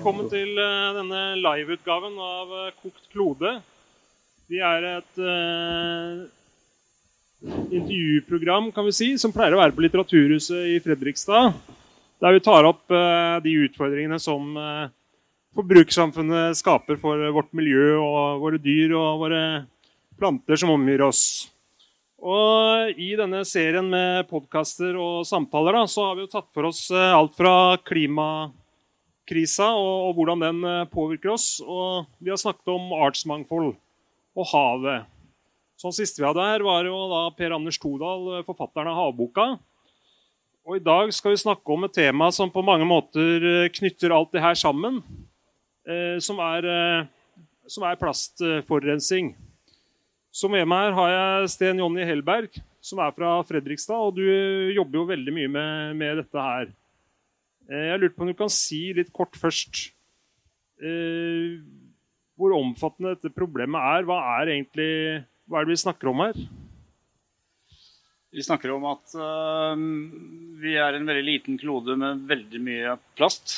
velkommen til eh, denne liveutgaven av eh, Kokt klode. Vi er et uh, intervjuprogram kan vi si, som pleier å være på Litteraturhuset i Fredrikstad. Der vi tar opp uh, de utfordringene som uh, forbrukersamfunnet skaper for vårt miljø og våre dyr og våre planter som omgir oss. Og I denne serien med podkaster og samtaler da, så har vi jo tatt for oss eh, alt fra klimakrisa og, og hvordan den eh, påvirker oss. Og vi har snakket om artsmangfold og havet. Sånn siste vi hadde her, var jo da Per Anders Todal, eh, forfatteren av Havboka. Og I dag skal vi snakke om et tema som på mange måter knytter alt det her sammen. Eh, som, er, eh, som er plastforurensning. Så med meg her har jeg Sten Jonny Hellberg, som er fra Fredrikstad. Og du jobber jo veldig mye med, med dette her. Eh, Jeg lurte på om du kan si litt kort først eh, hvor omfattende dette problemet er. Hva er egentlig hva er det vi snakker om her? Vi snakker om at uh, vi er en veldig liten klode med veldig mye plast.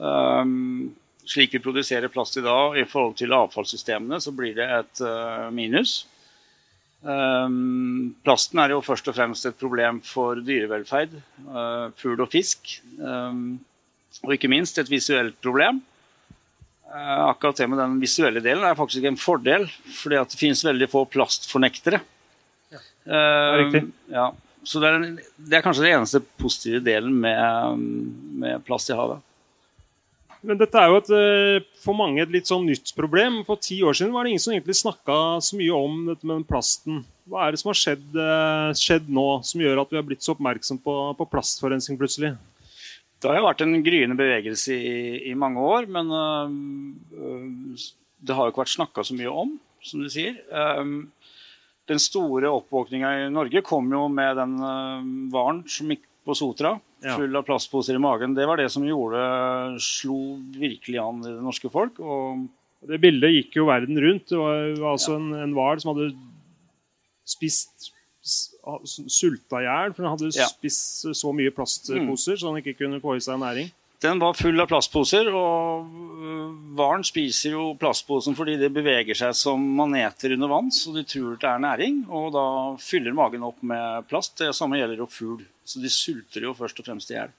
Um, slik vi produserer plast i dag i forhold til avfallssystemene, så blir det et uh, minus. Um, plasten er jo først og fremst et problem for dyrevelferd, øh, fugl og fisk. Um, og ikke minst et visuelt problem. Uh, akkurat det med den visuelle delen er faktisk en fordel, fordi at det finnes veldig få plastfornektere. Ja. Uh, riktig. Ja. Så det er, en, det er kanskje den eneste positive delen med, med plast i havet. Men dette er jo et, eh, for mange et litt sånn nytt problem. For ti år siden var det ingen som egentlig snakka så mye om dette med den plasten. Hva er det som har skjedd, eh, skjedd nå som gjør at vi har blitt så oppmerksom på, på plastforurensning plutselig? Det har jo vært en gryende bevegelse i, i mange år, men øh, det har jo ikke vært snakka så mye om, som du sier. Um, den store oppvåkninga i Norge kom jo med den øh, varen som gikk på Sotra. Full av plastposer i magen. Det var det som gjorde slo virkelig an i det norske folk. Og Det bildet gikk jo verden rundt. Det var, altså en, en hval som hadde spist sulta i hjel, for den hadde Ja. spist så mye plastposer så den ikke kunne få i seg næring. Den var full av plastposer, og øh, hvalen spiser jo plastposen fordi det beveger seg som maneter under vann, så de tror det er næring, og da fyller magen opp med plast. Det samme gjelder jo fugl, så de sulter jo først og fremst i hjel.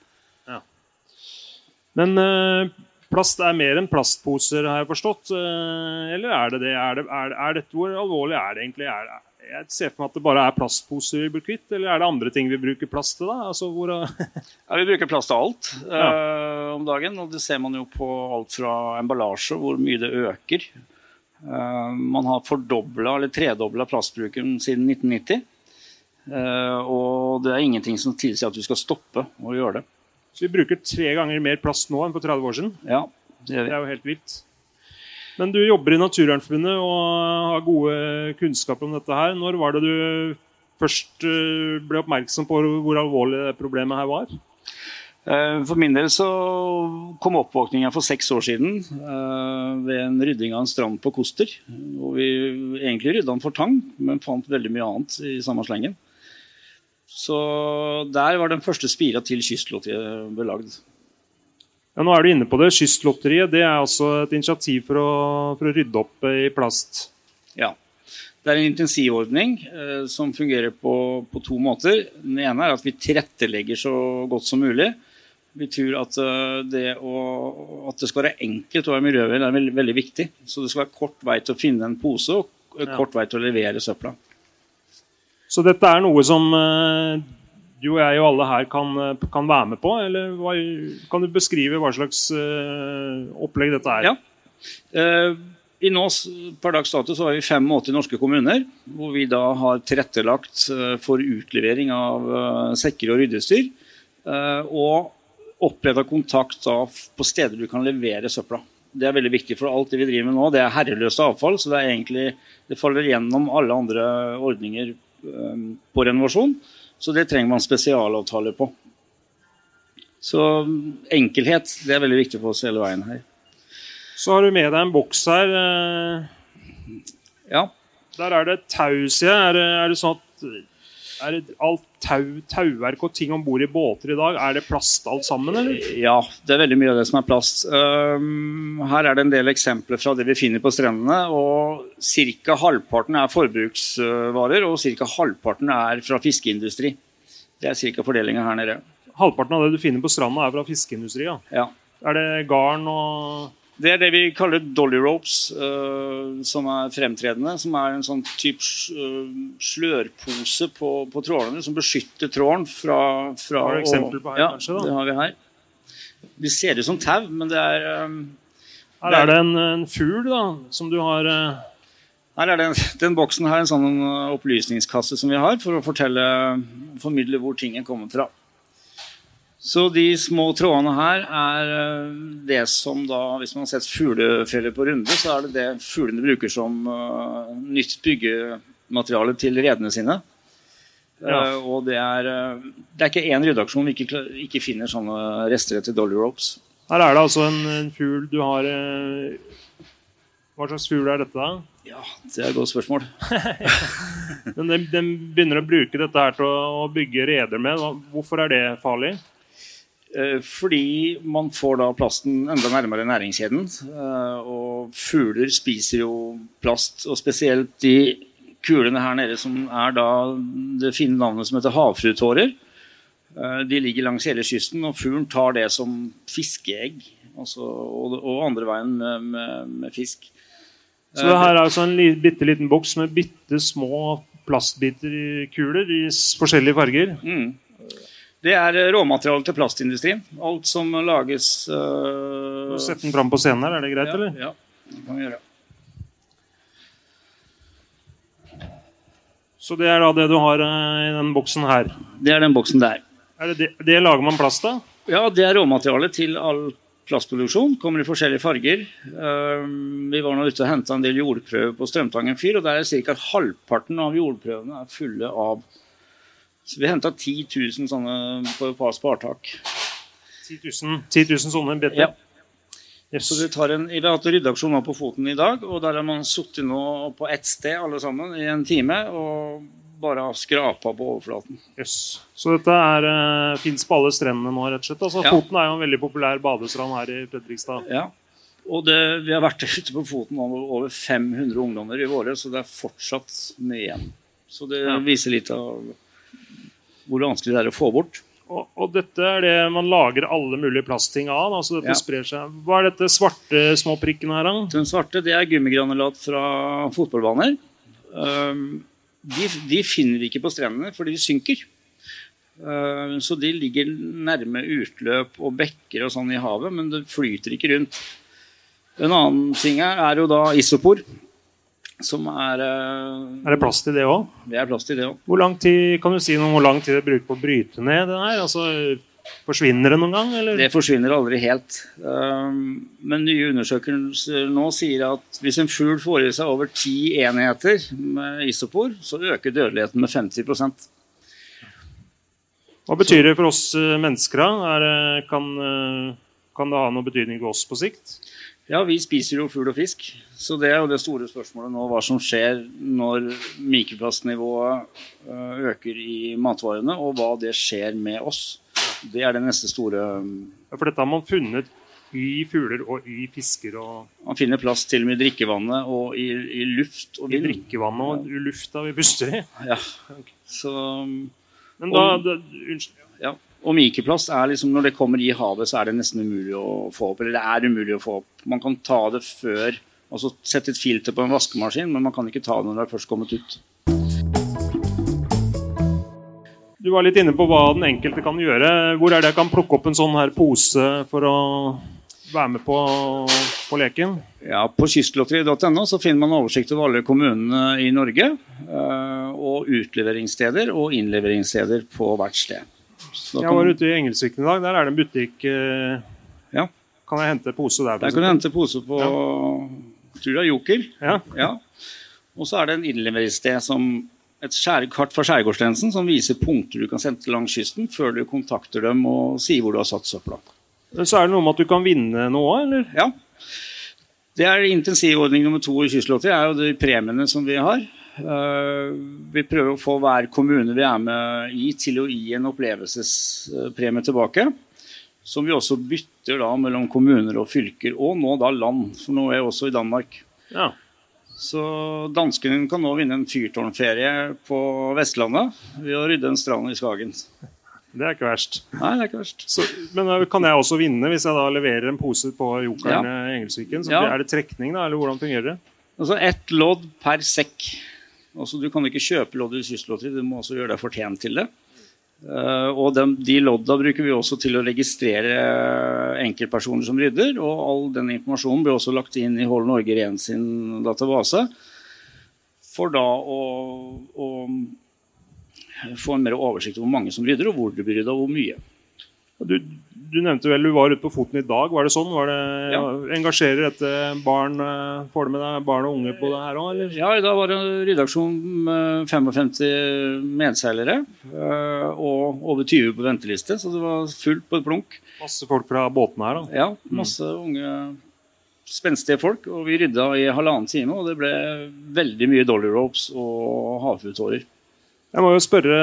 Men eh, plast er mer enn plastposer, har jeg forstått. Eh, eller er det det? Er, det, er, det- er dette hvor alvorlig er det egentlig? Er, jeg ser for meg at det bare er plastposer vi blir kvitt, eller er det andre ting vi bruker plast til? da? Altså, hvor, Ja, vi bruker plast til alt øh, om dagen, og det ser man jo på alt fra emballasje, hvor mye det øker. Uh, man har fordobla eller tredobla plastbruken siden 1990. Uh, og det er ingenting som tilsier at du skal stoppe å gjøre det. så vi bruker tre ganger mer plast nå enn for 30 år siden. Ja, det Det er jo helt vilt. Men du jobber i Naturvernforbundet og har gode kunnskaper om dette her. Når var det du først eh, ble oppmerksom på hvor alvorlig det problemet her var? Eh, For min del så kom oppvåkninga for seks år siden eh, ved en rydding av en strand på Koster. Hvor vi egentlig rydda den for tang, men fant veldig mye annet i samme slengen. Så der var den første spira til Kystlotteriet belagd. Ja, nå er du inne på det. Kystlotteriet det er også et initiativ for å, for å rydde opp i plast. Ja. Det er en intensivordning eh, som fungerer på, på to måter. Den ene er at vi tilrettelegger så godt som mulig. Vi tror at, eh, det, å, at det skal være enkelt å være miljøvennlig er veldig, veldig viktig. Så det skal være kort vei til å finne en pose og kort Ja. vei til å levere søpla. Så dette er noe som eh, du og jeg og alle her kan, eh, kan være med på? Eller hva, kan du beskrive hva slags uh, opplegg dette er? Ja. Eh, I nå, per dags så har vi 85 norske kommuner, hvor vi da har tilrettelagt for utlevering av sekker og ryddestyr. Og oppretta kontakt på steder du kan levere søpla. Det er veldig viktig, for alt det vi driver med nå, det er herreløst avfall. Så det egentlig, det faller gjennom alle andre ordninger på renovasjon. Så det trenger man spesialavtaler på. Så enkelhet det er veldig viktig for oss hele veien her. Så har du med deg en boks her. eh, Ja. Der er det tau, sier jeg. Er, er det sånn at er det alt tau, tauverk og ting om bord i båter i dag, er det plast alt sammen, eller? Ja, det er veldig mye av det som er plast. Um, her er det en del eksempler fra det vi finner på strendene. og Ca. halvparten er forbruksvarer, og ca. halvparten er fra fiskeindustri. Det er ca. fordelinga her nede. Halvparten av det du finner på stranda, er fra fiskeindustri. Ja. Ja. Er det garn og Det er det vi kaller dolly ropes, uh, som er fremtredende. Som er en sånn type uh, slørpose på, på trålene som beskytter trålen fra, fra Har du eksempel på her, ja, kanskje, da? det har vi her. De ser ut som tau, men det er um, Her er det en, en fugl da, som du har uh... Her er den, den boksen her en sånn opplysningskasse som vi har for å fortelle, formidle hvor tingen kommer fra. Så de små trådene her er uh, det som da, hvis man har sett fuglefeller på runde, så er det det fuglene bruker som uh, nytt byggemateriale til redene sine. Ja. Uh, og det er, uh, det er ikke én ryddeaksjon vi ikke, ikke finner sånne rester etter dolly ropes. Her er det altså en, en fugl du har eh, Hva slags fugl er dette, da? Ja, det er et godt spørsmål. Men de, de begynner å bruke dette her til å bygge reder med. Hvorfor er det farlig? Eh, Fordi man får da plasten enda nærmere næringskjeden. eh, Og fugler spiser jo plast, og spesielt de kulene her nede som er da det fine navnet som heter havfruetårer. Eh, De ligger langs hele kysten, og fuglen tar det som fiskeegg. Altså, og, og andre veien med, med, med fisk. Så det her er altså en bitte liten boks med bitte små plastbiter i kuler i forskjellige farger. Mm. Det er råmaterialet råmateriale til plastindustrien. Alt som lages uh, Sett den fram på scenen her, er det greit, ja, eller? Ja, det kan vi gjøre. Så det er da det du har eh, i den boksen her. Det er den boksen der. Er det, det, det lager man plast av? Ja, det er råmaterialet til all plastproduksjon. Kommer i forskjellige farger. Vi var nå ute og henta en del jordprøver på Strømtangen fyr, og der er ca. halvparten av jordprøvene fulle av Så vi henta 10 000 sånne på et par spartak. 10 000, 10 000 sånne BT? Ja. Yes. Så en, Vi har hatt ryddeaksjon nå på Foten i dag, og der har man sittet nå på ett sted alle sammen i en time og bare skrapa på overflaten. Yes. Så dette er, uh, fins på alle strendene nå, rett og slett? Altså, Ja. Foten er jo en veldig populær badestrand her i Fredrikstad. Ja. Og det, vi har vært ute på foten over, over 500 ungdommer i våre, så det er fortsatt mye igjen. Så det Ja. viser litt av hvor vanskelig det er å få bort. Og, og dette er det man lager alle mulige plastting av? Altså dette Ja. sprer seg. Hva er dette svarte små prikkene her, da? Den svarte det er gummigranulat fra fotballbaner. Um, de, de finner vi ikke på strendene fordi de synker. Uh, så de ligger nærme utløp og bekker og sånn i havet, men det flyter ikke rundt. En annen ting her er jo da isopor, som er uh, Er det plass til det òg? Det er plass til det òg. Hvor lang tid kan du si noe om hvor lang tid det bruker på å bryte ned det her? Altså, Forsvinner det noen gang? Eller? Det forsvinner aldri helt. Um, men nye undersøkelser nå sier at hvis en fugl får i seg over ti enheter med isopor, så øker dødeligheten med 50% Hva betyr det for oss eh, mennesker? da? Er, kan, eh, kan det ha noe betydning for oss på sikt? Ja, vi spiser jo fugl og fisk, så det er jo det store spørsmålet nå. Hva som skjer når mikroplastnivået øh, øker i matvarene, og hva det skjer med oss. Det er det neste store Ja, For dette har man funnet i fugler og i fisker og Man finner plast til og med i drikkevannet og i, i luft og vind. i drikkevannet og i lufta vi puster i. Ja. Så Men da, det, Unnskyld. Ja. Og mikroplast er liksom, når det kommer i havet, så er det nesten umulig å få opp. Eller det er umulig å få opp. Man kan ta det før, altså sette et filter på en vaskemaskin, men man kan ikke ta det når det er først kommet ut. Du var litt inne på hva den enkelte kan gjøre. Hvor er det jeg kan plukke opp en sånn her pose for å være med på, på leken? Ja, På kystlotteriet.no så finner man oversikt over alle kommunene i Norge. eh, Og utleveringssteder og innleveringssteder på hvert sted. Jeg var ute i Engelsviken i dag. Der er det en butikk. eh, Ja. Kan jeg hente pose der? der kan du hente pose på ja. tror er Joker. Ja. Ja. Og så er det en innleveringssted som et kart fra Skjærgårdstjenesten som viser punkter du kan sende langs kysten før du kontakter dem og sier hvor du har satt søpla. Så er det noe med at du kan vinne noe, eller? Ja. Det er intensivordning nummer to i Kystlotteriet, er jo de premiene som vi har. Eh, vi prøver å få hver kommune vi er med i, til å gi en opplevelsespremie tilbake. Som vi også bytter da mellom kommuner og fylker, og nå da land. For nå er jeg også i Danmark. Ja. Så danskene kan nå vinne en fyrtårnferie på Vestlandet ved å rydde en strand i Skagen. Det er ikke verst. Nei, det er ikke verst. Så, men uh, kan jeg også vinne hvis jeg da leverer en pose på Jokeren Ja. i Engelsviken? Så Ja. Er det trekning, da, eller hvordan fungerer det? Altså ett lodd per sekk. Altså, du kan ikke kjøpe lodd i kystlotteri, du må også gjøre deg fortjent til det. Uh, og de, de lodda bruker vi også til å registrere enkeltpersoner som rydder. Og all den informasjonen blir også lagt inn i Hold Norge Ren sin database. For da å, å få en mer oversikt over hvor mange som rydder, og hvor det blir rydda, og hvor mye. Du, du nevnte vel du var ute på foten i dag. Var det sånn? Var det, Ja. Engasjerer dette barn eh, Får du med deg barn og unge på det her òg. Ja, i dag var det en redaksjon med 55 medseilere. eh, Og over 20 på venteliste, så det var fullt på et plunk. Masse folk fra båtene her, da. Ja, masse unge, spenstige folk. Og vi rydda i halvannen time, og det ble veldig mye dolly ropes og havfugltårer. Jeg må jo spørre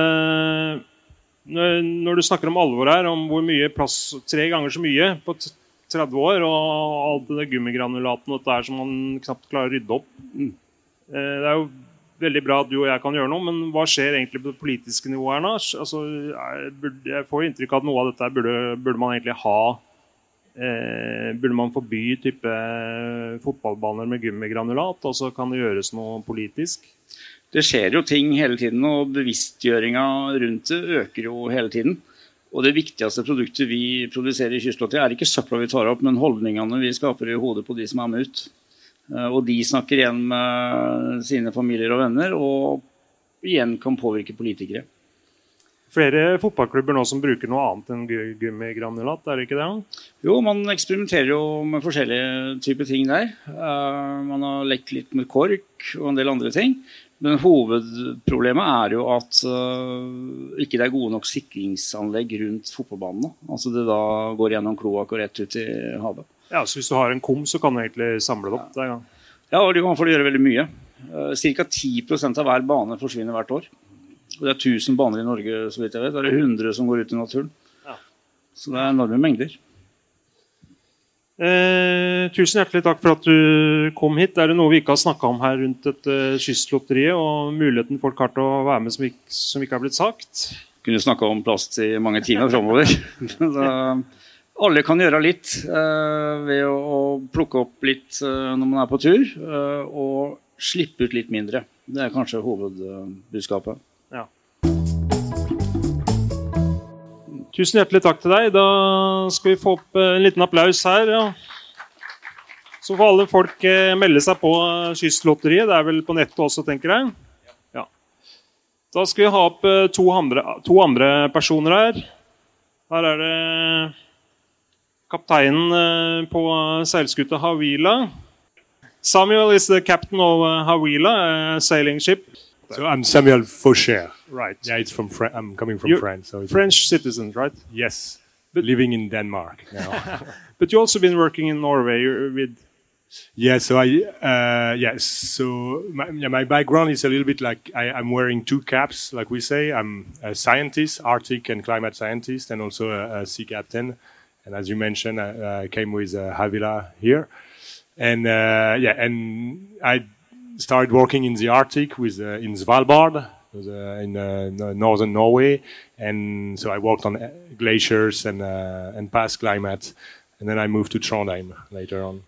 når du snakker om alvor her, om hvor mye plass Tre ganger så mye på 30 år, og alt det gummigranulaten og dette som man knapt klarer å rydde opp. Mm. Eh, Det er jo veldig bra at du og jeg kan gjøre noe, men hva skjer egentlig på det politiske nivået her nå? Altså, jeg får inntrykk av at noe av dette burde, burde man egentlig ha eh, Burde man forby type fotballbaner med gummigranulat, og så kan det gjøres noe politisk? Det skjer jo ting hele tiden, og bevisstgjøringa rundt det øker jo hele tiden. Og det viktigste produktet vi produserer i Kystlotteri, er ikke søpla vi tar opp, men holdningene vi skaper i hodet på de som er med ut. Eh, Og de snakker igjen med sine familier og venner, og igjen kan påvirke politikere. Flere fotballklubber nå som bruker noe annet enn gummigranulat, er det ikke det? Jo, man eksperimenterer jo med forskjellige typer ting der. Eh, man har lekt litt med kork og en del andre ting. Men hovedproblemet er jo at uh, ikke det er gode nok sikringsanlegg rundt fotballbanene. Altså det da går gjennom kloakk og rett ut i havet. Ja, så Hvis du har en kum, så kan du egentlig samle det opp. Ja, Ja, og du kan få gjøre veldig mye. Uh, Ca. 10% av hver bane forsvinner hvert år. Og det er 1000 baner i Norge, så vidt jeg vet. Da er det 100 som går ut i naturen. Ja. Så det er enorme mengder. Eh, tusen hjertelig takk for at du kom hit. Er det noe vi ikke har snakka om her rundt dette kystlotteriet, og muligheten folk har til å være med som ikke, som ikke har blitt sagt? kunne snakka om plast i mange timer framover. alle kan gjøre litt eh, ved å, å plukke opp litt eh, når man er på tur, eh, og slippe ut litt mindre. Det er kanskje hovedbudskapet. Tusen hjertelig takk til deg. Da skal vi få opp eh, en liten applaus her. Ja. Så får alle folk eh, melde seg på eh, Kystlotteriet. Det er vel på nettet også, tenker jeg. Ja. Da skal vi ha opp to andre, to andre personer her. Her er det kapteinen på seilskuta Havila. Samuel is the captain of Havila, a sailing ship. So I'm Samuel Faucher. Right. Yeah, it's from Fran- I'm coming from You're France. So French citizen, right? Yes, But living in Denmark now. But you also been working in Norway with yeah, so I uh, yes, so my, yeah, my background is a little bit like I, I'm wearing two caps, like we say. I'm a scientist, Arctic and climate scientist, and also a, a sea captain. And as you mentioned, I, I came with uh, Havila here, and uh, yeah, and I started working in the Arctic with uh, in Svalbard, uh, in uh, northern Norway, and so I worked on uh, glaciers and uh, and past climate, and then I moved to Trondheim later on.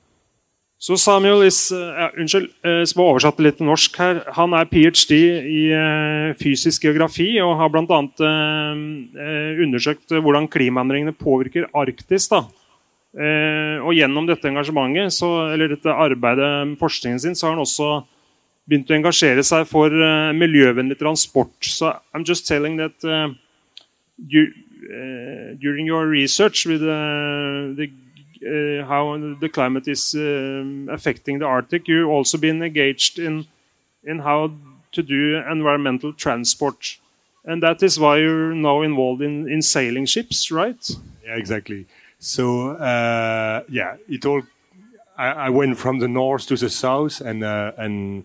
Så Samuel is, uh, unnskyld, eh, som var oversatt litt norsk her, han er ph.d. i uh, fysisk geografi og har bl.a. Uh, uh, undersøkt hvordan klimaendringene påvirker Arktis. da. Og gjennom dette engasjementet, så, eller dette arbeidet forskningen sin, så har han også begynt å engasjere seg for uh, miljøvennlig transport. Så I'm just telling that uh, you, uh, during your research with the how the climate is affecting the Arctic, you've also been engaged in in how to do environmental transport, and that is why you're now involved in in sailing ships, right? Yeah, exactly. So uh, yeah, it all. I went from the north to the south, and uh, and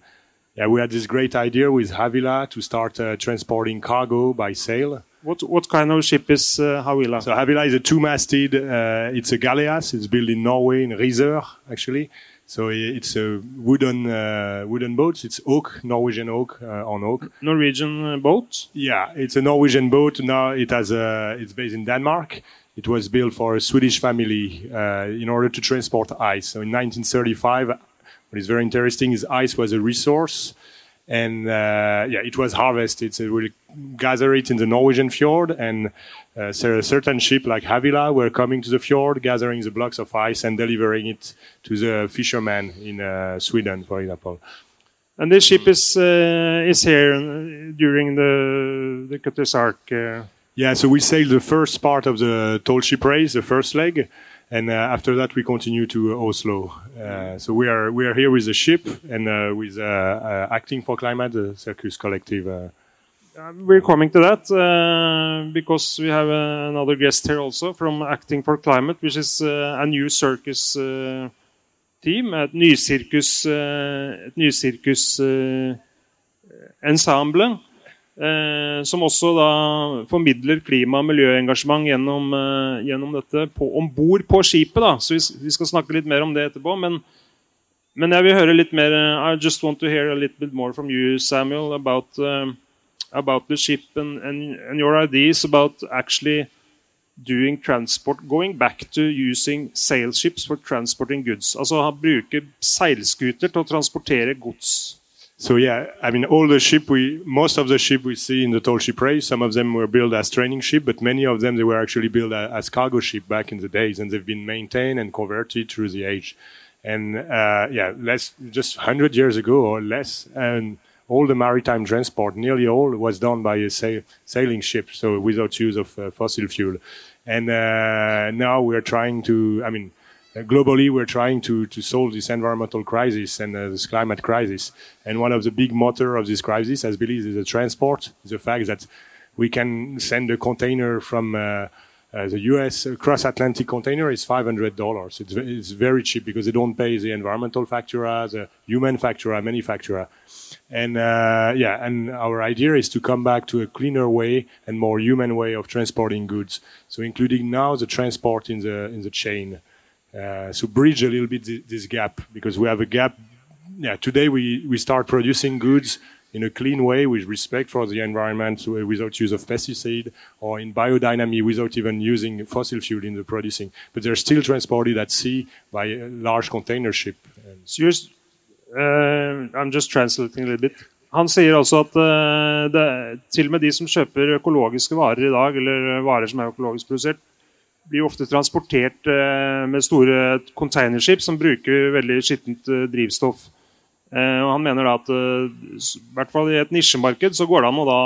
yeah, we had this great idea with Havila to start uh, transporting cargo by sail. What what kind of ship is uh, Havila? So Havila is a two-masted. Uh, it's a galeas. It's built in Norway in Risør, actually. So it's a wooden uh, wooden boat. It's oak, Norwegian oak uh, on oak. Norwegian uh, boat. Yeah, it's a Norwegian boat. Now it has a. It's based in Denmark. It was built for a Swedish family uh, in order to transport ice. So in 1935, what is very interesting is ice was a resource, and uh, yeah, it was harvested. So we gather it in the Norwegian fjord, and uh, so certain ship like Havila were coming to the fjord, gathering the blocks of ice and delivering it to the fishermen in uh, Sweden, for example. And this ship is uh, is here during the the Cutter's Ark. Uh, Yeah, so we sailed the first part of the tall ship race, the first leg, and uh, after that we continue to Oslo. Uh, so we are we are here with a ship and uh, with uh, uh, Acting for Climate, the Circus Collective. Uh, we're coming to that because we have another guest here also from Acting for Climate, which is a new circus team. Nysirkus, uh, et nysirkus uh, ensemble. Eh, som også da formidler klima- og miljøengasjement gjennom, eh, gjennom dette om bord på skipet. da, så vi, vi skal snakke litt mer om det etterpå. Men, men jeg vil høre litt mer eh, I just want to hear a little bit more from you, Samuel, about, uh, about the ship and, and, and your ideas about actually doing transport, going back to using sail ships for transporting goods. Altså bruke seilskuter til å transportere gods. So yeah, I mean all the ship we most of the ship we see in the tall ship race, some of them were built as training ship, but many of them they were actually built as cargo ship back in the days, and they've been maintained and converted through the age. And uh, yeah, less just hundred years ago or less, and all the maritime transport, nearly all, was done by a sail, sailing ship, so without use of uh, fossil fuel. And uh, now we're trying to, I mean, globally we're trying to, to solve this environmental crisis and uh, this climate crisis. And one of the big motor of this crisis, as believe, is the transport. The fact that we can send a container from uh, uh, the U.S. cross Atlantic container is five hundred dollars. It's, it's very cheap because they don't pay the environmental factura, the human factura, manufacturer. And uh, yeah, and our idea is to come back to a cleaner way and more human way of transporting goods. So including now the transport in the in the chain. Uh, so bridge a little bit thi- this gap because we have a gap. Yeah, today we, we start producing goods in a clean way with respect for the environment uh, without use of pesticide or in biodynamic without even using fossil fuel in the producing. But they're still transported at sea by a large container ship. So eh, I'm just translating a little bit. Han sier altså at eh, det, til og med de som kjøper økologiske varer i dag, eller varer som er økologisk produsert, blir ofte transportert eh, med store containerskip som bruker veldig skittent eh, drivstoff. Eh, og han mener da at i hvert fall i et nisjemarked så går det an å da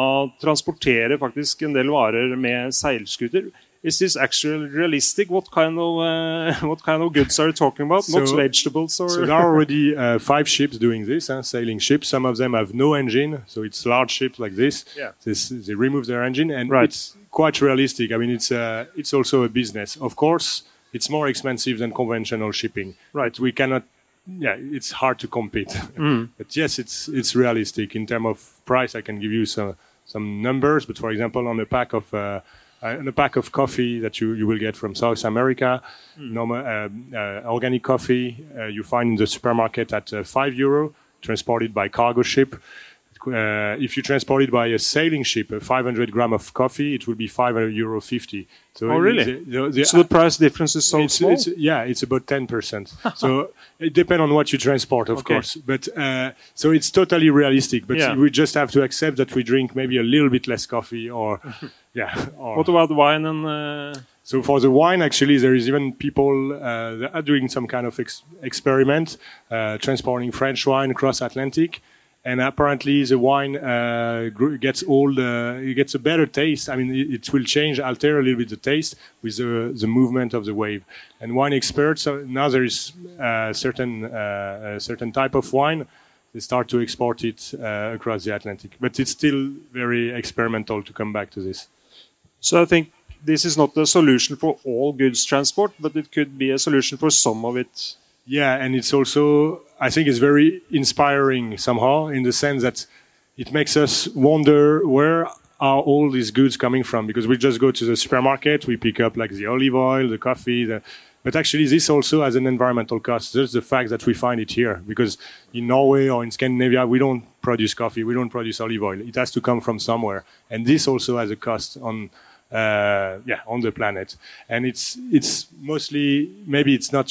transportere faktisk en del varer med seilskuter. Is this actually realistic? What kind of uh, what kind of goods are you talking about? Not vegetables or So there are already uh, five ships doing this, huh, sailing ships. Some of them have no engine, so it's large ships like this. Yeah. This, they remove their engine, and Right. it's quite realistic. I mean, it's uh, it's also a business. Of course, it's more expensive than conventional shipping. Right. We cannot. Yeah, it's hard to compete. but yes, it's it's realistic in terms of price. I can give you some some numbers. But for example, on a pack of on a pack of coffee that you, you will get from South America, normal uh, uh, organic coffee uh, you find in the supermarket at uh, five euro, transported by cargo ship. Uh, if you transport it by a sailing ship, a 500 gram of coffee, it will be 500 euro 50. So Oh, really? the- the- the- So the price difference is so it's, small. it's- yeah, it's about 10%. so it depends on what you transport, of Okay. course. But uh, so it's totally realistic. But Yeah. we just have to accept that we drink maybe a little bit less coffee or, yeah. Or, What about wine and uh, so for the wine, actually, there is even people uh, that are doing some kind of ex- experiment, uh, transporting French wine across Atlantic, and apparently the wine uh, gets all the, it gets a better taste. I mean, it, it will change, alter a little bit the taste with the, the movement of the wave. And wine experts uh, now there is uh, certain uh, a certain type of wine. They start to export it uh, across the Atlantic, but it's still very experimental to come back to this. So I think this is not the solution for all goods transport, but it could be a solution for some of it. Yeah, and it's also, I think it's very inspiring somehow in the sense that it makes us wonder where are all these goods coming from because we just go to the supermarket, we pick up like the olive oil, the coffee, the, but actually this also has an environmental cost. Just the fact that we find it here because in Norway or in Scandinavia we don't produce coffee, we don't produce olive oil. It has to come from somewhere, and this also has a cost on. Uh, yeah, on the planet, and it's it's mostly maybe it's not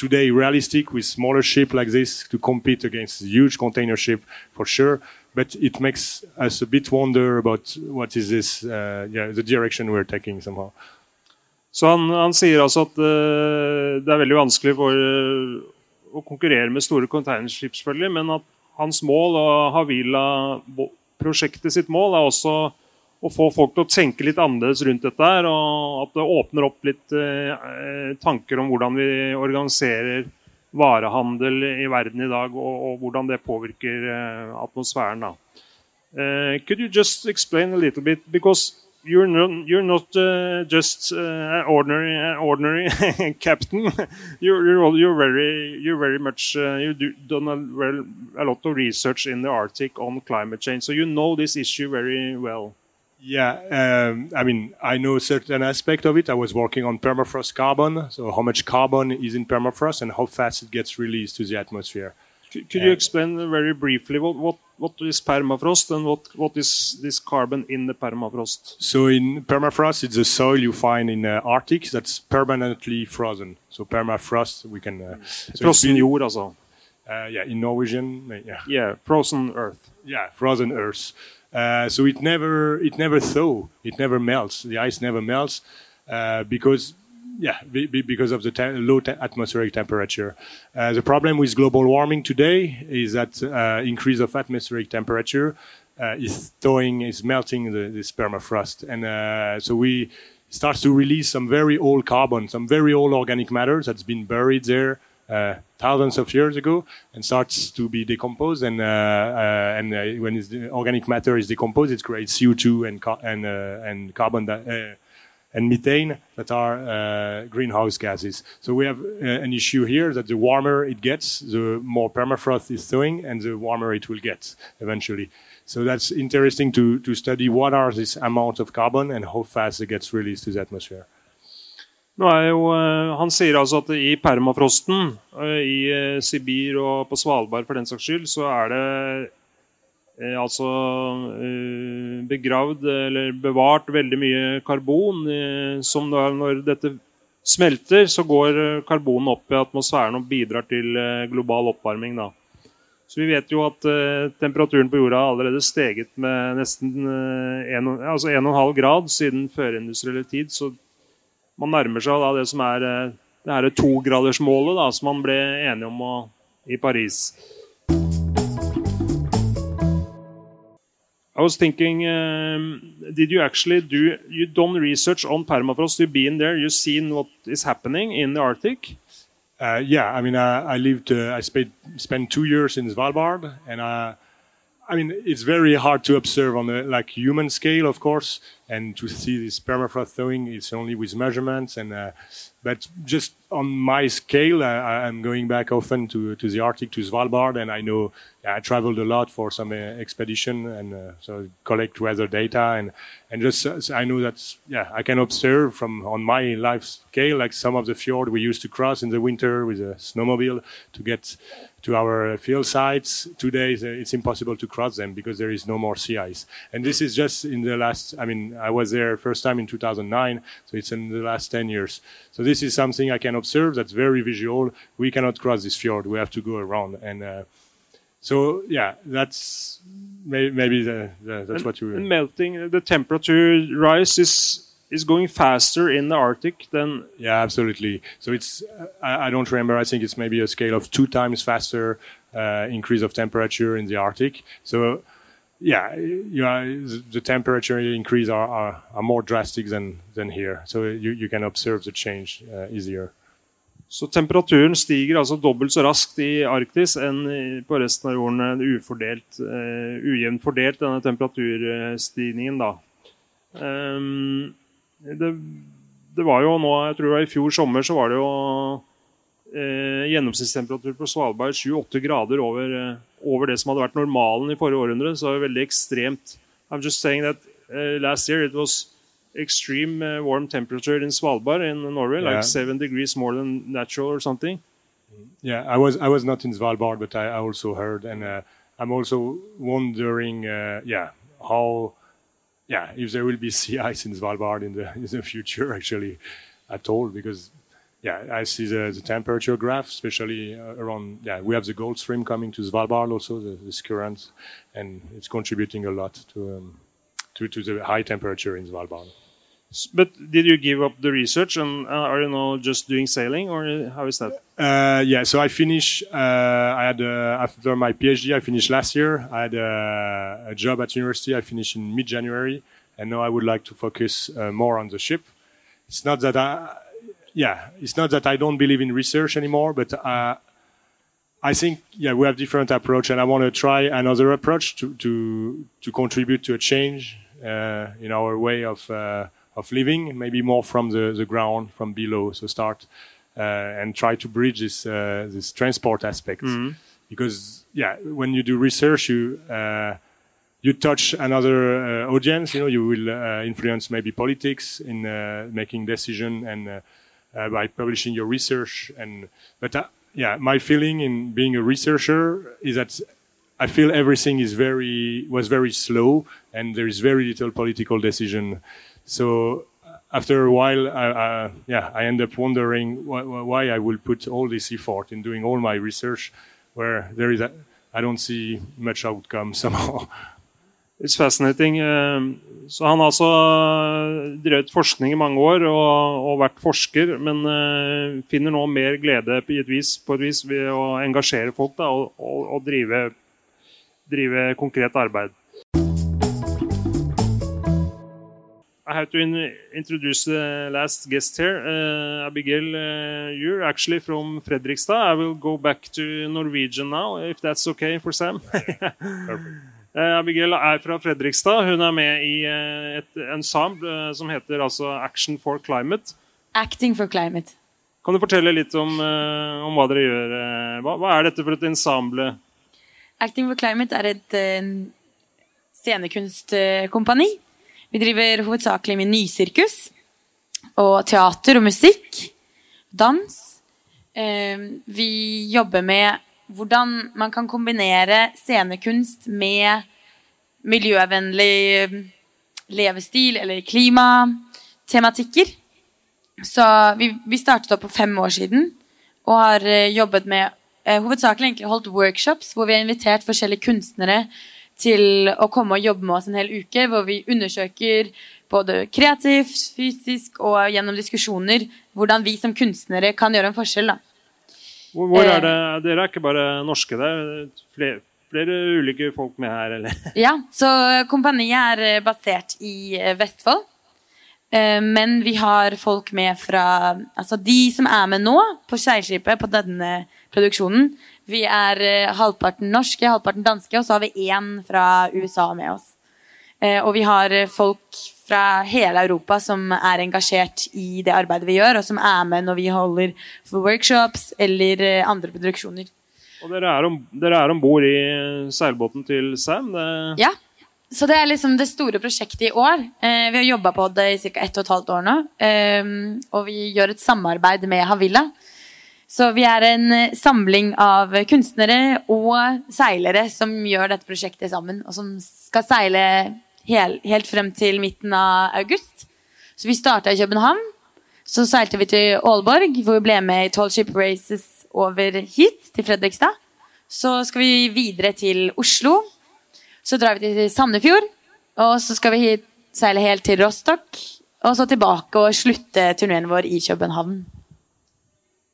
today realistic with smaller ship like this to compete against huge container ship for sure. But it makes us a bit wonder about what is this, uh, yeah, the direction we're taking somehow. Så han, han sier altså at uh, det er veldig vanskelig for uh, å konkurrere med store containerskip, men at hans mål og Havila-prosjektet sitt mål er også å få folk til å tenke litt annerledes rundt dette. her, og At det åpner opp litt eh, tanker om hvordan vi organiserer varehandel i verden i dag, og, og hvordan det påvirker eh, atmosfæren. da. Uh, could you just explain a little bit because you're not you're not uh, just uh, ordinary ordinary captain. you're, you're you're very you're very much you've do, done a, a lot of research in the Arctic on climate change, so you know this issue very well. Yeah, um, I mean, I know a certain aspect of it. I was working on permafrost carbon, so how much carbon is in permafrost and how fast it gets released to the atmosphere. Could, could uh, you explain very briefly what, what, what is permafrost and what, what is this carbon in the permafrost? So in permafrost, it's the soil you find in uh, Arctic that's permanently frozen. So permafrost, we can. Uh, so frozen jord, also. Uh, yeah, in Norwegian, yeah. Yeah, frozen earth. Yeah, frozen earth. Uh, so it never it never thaw, it never melts. The ice never melts uh, because yeah, be, be because of the te low te atmospheric temperature. Uh, the problem with global warming today is that uh, increase of atmospheric temperature uh, is thawing, is melting the, the permafrost, and so we start to release some very old carbon, some very old organic matter that's been buried there uh, thousands of years ago and starts to be decomposed. And, uh, uh, and when organic matter is decomposed, it creates CO2 and, and, and carbon and methane that are greenhouse gases. So we have an issue here that the warmer it gets, the more permafrost is thawing, and the warmer it will get eventually. So that's interesting to, to study what are this amount of carbon and how fast it gets released to the atmosphere. Jo, eh, han sier altså at i permafrosten, eh, i eh, Sibir og på Svalbard for den saks skyld, så er det altså begravd eller bevart veldig mye karbon. Som når dette smelter, så går karbonen opp i atmosfæren og bidrar til global oppvarming. da. Så vi vet jo at temperaturen på jorda har allerede steget med nesten 1,5 altså grad siden førindustriell tid. så man nærmer seg da det som er eh, det her togradersmålet som man ble enige om å, i Paris. I was thinking, um, did you actually do you done research on permafrost? You've been there, you've seen what is happening in the Arctic. Uh, yeah, I mean, I, I lived, uh, I spent spent two years in Svalbard, and uh, I mean, it's very hard to observe on a like human scale, of course, and to see this permafrost thawing. It's only with measurements, and uh, but just on my scale, I, am going back often to to the Arctic, to Svalbard, and I know I traveled a lot for some uh, expedition, and uh, so collect weather data, and and just uh, I know that yeah, I can observe from on my life scale, like some of the fjord we used to cross in the winter with a snowmobile to get to our field sites. Today, it's impossible to cross them because there is no more sea ice. And this is just in the last, I mean, I was there first time in 2009, so it's in the last 10 years. So this is something I can observe that's very visual. We cannot cross this fjord. We have to go around. And uh, so, yeah, that's maybe the, the, that's and, what you... And melting, the temperature rise is is going faster in the Arctic than. Yeah, absolutely. So it's I, I don't remember. I think it's maybe a scale of two times faster uh, increase of temperature in the Arctic. So yeah, you know, the temperature increase are, are, are, more drastic than, than here. So you, you can observe the change uh, easier. Så temperaturen stiger altså dobbelt så raskt i Arktis enn på resten av jorden. Ufordelt, uh, ujevnt fordelt, denne temperaturstigningen. da. Um, det, det, var jo nå, jeg tror det var i fjor sommer, så var det jo eh, gjennomsnittstemperatur på Svalbard 7-8 grader over, eh, over, det som hadde vært normalen i forrige århundre. Så det var veldig ekstremt. I'm just saying that uh, last year it was extreme uh, warm temperature in Svalbard in Norway, Yeah. like seven degrees more than natural or something. Yeah, I was I was not in Svalbard, but I, I also heard, and uh, I'm also wondering, uh, yeah, how, yeah, if there will be sea ice in Svalbard in the in the future, actually, at all, because. Yeah, I see the, the temperature graph, especially uh, around. Yeah, we have the Gulf Stream coming to Svalbard, also the, this current, and it's contributing a lot to um, to, to the high temperature in Svalbard. But did you give up the research and uh, are you now just doing sailing or how is that? Uh, yeah, so I finished. Uh, I had uh, after my PhD, I finished last year. I had uh, a job at university. I finished in mid-January, and now I would like to focus uh, more on the ship. It's not that I, yeah, it's not that I don't believe in research anymore, but uh, I think yeah we have different approach, and I want to try another approach to to to contribute to a change uh, in our way of uh, of living, maybe more from the the ground, from below. So start uh, and try to bridge this uh, this transport aspect because yeah, when you do research, you uh, you touch another uh, audience. You know, you will uh, influence maybe politics in uh, making decision and uh, uh, by publishing your research. And but uh, yeah, my feeling in being a researcher is that I feel everything is very was very slow and there is very little political decision. So uh, after a while, I, I, yeah, I end up wondering why, why I will put all this effort in doing all my research, where there is a, I don't see much outcome somehow. It's fascinating. Eh, Så han har altså drevet forskning i mange år og, og vært forsker, men eh, finner nå mer glede på et vis, på et vis ved å engasjere folk da, og, og, og drive, drive konkret arbeid. I have to in introduce the last guest here, uh, Abigail. Uh, you're actually from Fredrikstad. I will go back to Norwegian now, if that's okay for Sam. Eh, Abigail er fra Fredrikstad. Hun er med i eh, et ensemble eh, som heter altså Action for Climate. Acting for climate. Kan du fortelle litt om, om hva dere gjør? Hva, hva er dette for et ensemble? Acting for climate er et scenekunstkompani. Vi driver hovedsakelig med nysirkus og teater og musikk. Dans. Eh, vi jobber med hvordan man kan kombinere scenekunst med miljøvennlig eh, levestil eller klimatematikker. Så vi, vi startet opp for fem år siden og har eh, jobbet med eh, hovedsakelig egentlig holdt workshops hvor vi har invitert forskjellige kunstnere til å komme og jobbe med oss en hel uke, hvor vi undersøker både kreativt, fysisk og gjennom diskusjoner hvordan vi som kunstnere kan gjøre en forskjell. da. Hvor, hvor Eh. er det, dere er ikke bare norske, det er flere, flere ulike folk med her, eller? Ja, så kompaniet er eh, basert i eh, Vestfold. Eh, Men vi har folk med fra Altså de som er med nå på seilskipet på denne produksjonen. Vi er eh, halvparten norske, halvparten danske, og så har vi én fra USA med oss. Eh, Og vi har eh, folk fra hele Europa som er engasjert i det arbeidet vi gjør, og som er med når vi holder for workshops eller andre produksjoner. Og dere er, om, dere er om bord i seilbåten til Sam. Det, Ja. Så det er liksom det store prosjektet i år. Eh, vi har jobba på det i ca. ett og et halvt år nå. Eh, og vi gjør et samarbeid med Havila. Så vi er en eh, samling av kunstnere og seilere som gjør dette prosjektet sammen. Og som skal seile hel, helt frem til midten av august. Så vi starta i København. Så seilte vi til Aalborg, hvor vi ble med i Tall Ship Races over hit, til Fredrikstad. Så skal vi videre til Oslo. Så drar vi til Sandefjord, og så skal vi hit, seile helt til Rostock. Og så tilbake og slutte turneen vår i København.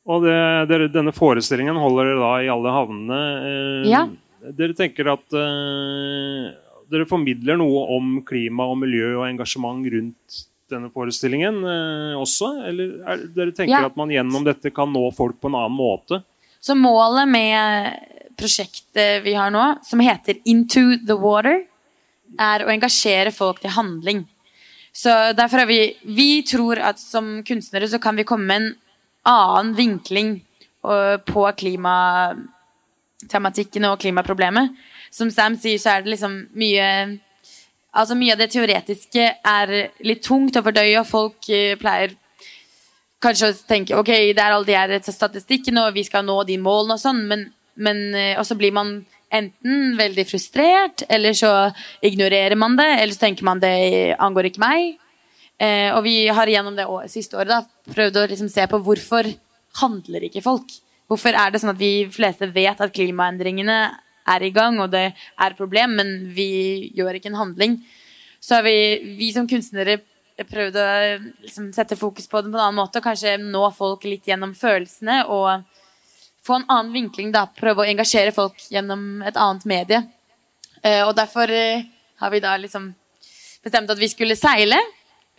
Og det, dere, denne forestillingen holder dere da i alle havnene. Eh, Ja. Dere tenker at eh, dere formidler noe om klima og miljø og engasjement rundt denne forestillingen eh, også? Eller er, dere tenker Ja. at man gjennom dette kan nå folk på en annen måte? Så målet med prosjektet vi har nå, som heter Into the Water, er å engasjere folk til handling. Så derfor har vi Vi tror at som kunstnere så kan vi komme med en annen vinkling øh, på klimatematikken og klimaproblemet. Som Sam sier, så er det liksom mye Altså Mye av det teoretiske er litt tungt å fordøye, og folk øh, pleier kanskje å tenke ok, det er alle de her statistikkene, og vi skal nå de målene og sånn, men, men øh, og så blir man enten veldig frustrert, eller så ignorerer man det, eller så tenker man det angår ikke meg. Eh, og vi har gjennom det år, siste året da, prøvd å liksom se på hvorfor handler ikke folk. Hvorfor er det sånn at vi fleste vet at klimaendringene er i gang, og det er et problem, men vi gjør ikke en handling. Så har vi, vi som kunstnere prøvd å liksom, sette fokus på det på en annen måte, og kanskje nå folk litt gjennom følelsene, og få en annen vinkling, da. Prøve å engasjere folk gjennom et annet medie. Eh, og derfor eh, har vi da liksom bestemt at vi skulle seile.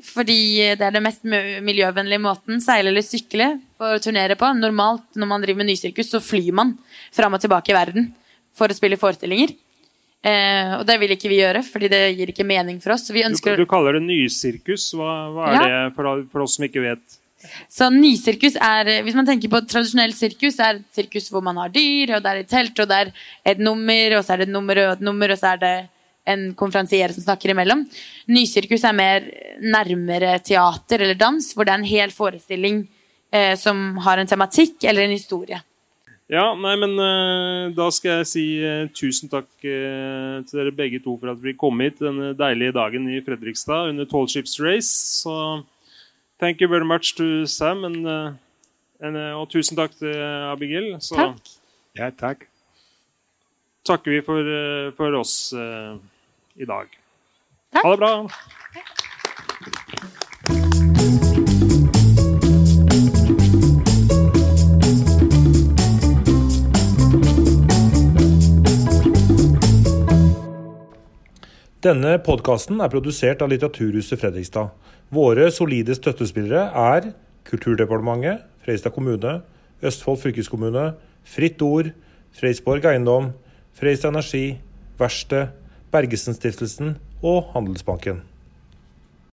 Fordi det er den mest miljøvennlige måten. Seile eller sykle for å turnere på. Normalt når man driver med nysirkus, så flyr man fram og tilbake i verden for å spille forestillinger. Eh, og det vil ikke vi gjøre, fordi det gir ikke mening for oss. Så vi Du, ønsker... du kaller det nysirkus. Hva, hva er Ja. det for, for oss som ikke vet? Så nysirkus er Hvis man tenker på tradisjonell sirkus, er et sirkus hvor man har dyr, og det er et telt, og det er et nummer, og så er det et nummer og et nummer, og så er det en konferansier som snakker imellom. Nysirkus er mer nærmere teater eller dans, hvor det er en hel forestilling eh, som har en tematikk eller en historie. Ja, nei, men uh, da skal jeg si uh, tusen takk uh, til dere begge to for at vi kom hit denne deilige dagen i Fredrikstad under Tall Ships Race. Så thank you very much to Sam, and, and, og tusen takk til Abigail. Så Takk. Ja, takk. takker vi for, for oss i dag. Takk. Ha det bra. Denne podkasten er produsert av Litteraturhuset Fredrikstad. Våre solide støttespillere er Kulturdepartementet, Fredrikstad kommune, Østfold fylkeskommune, Fritt Ord, Freisborg Eiendom, Freistad Energi, Verksted, Bergesen-stiftelsen og Handelsbanken.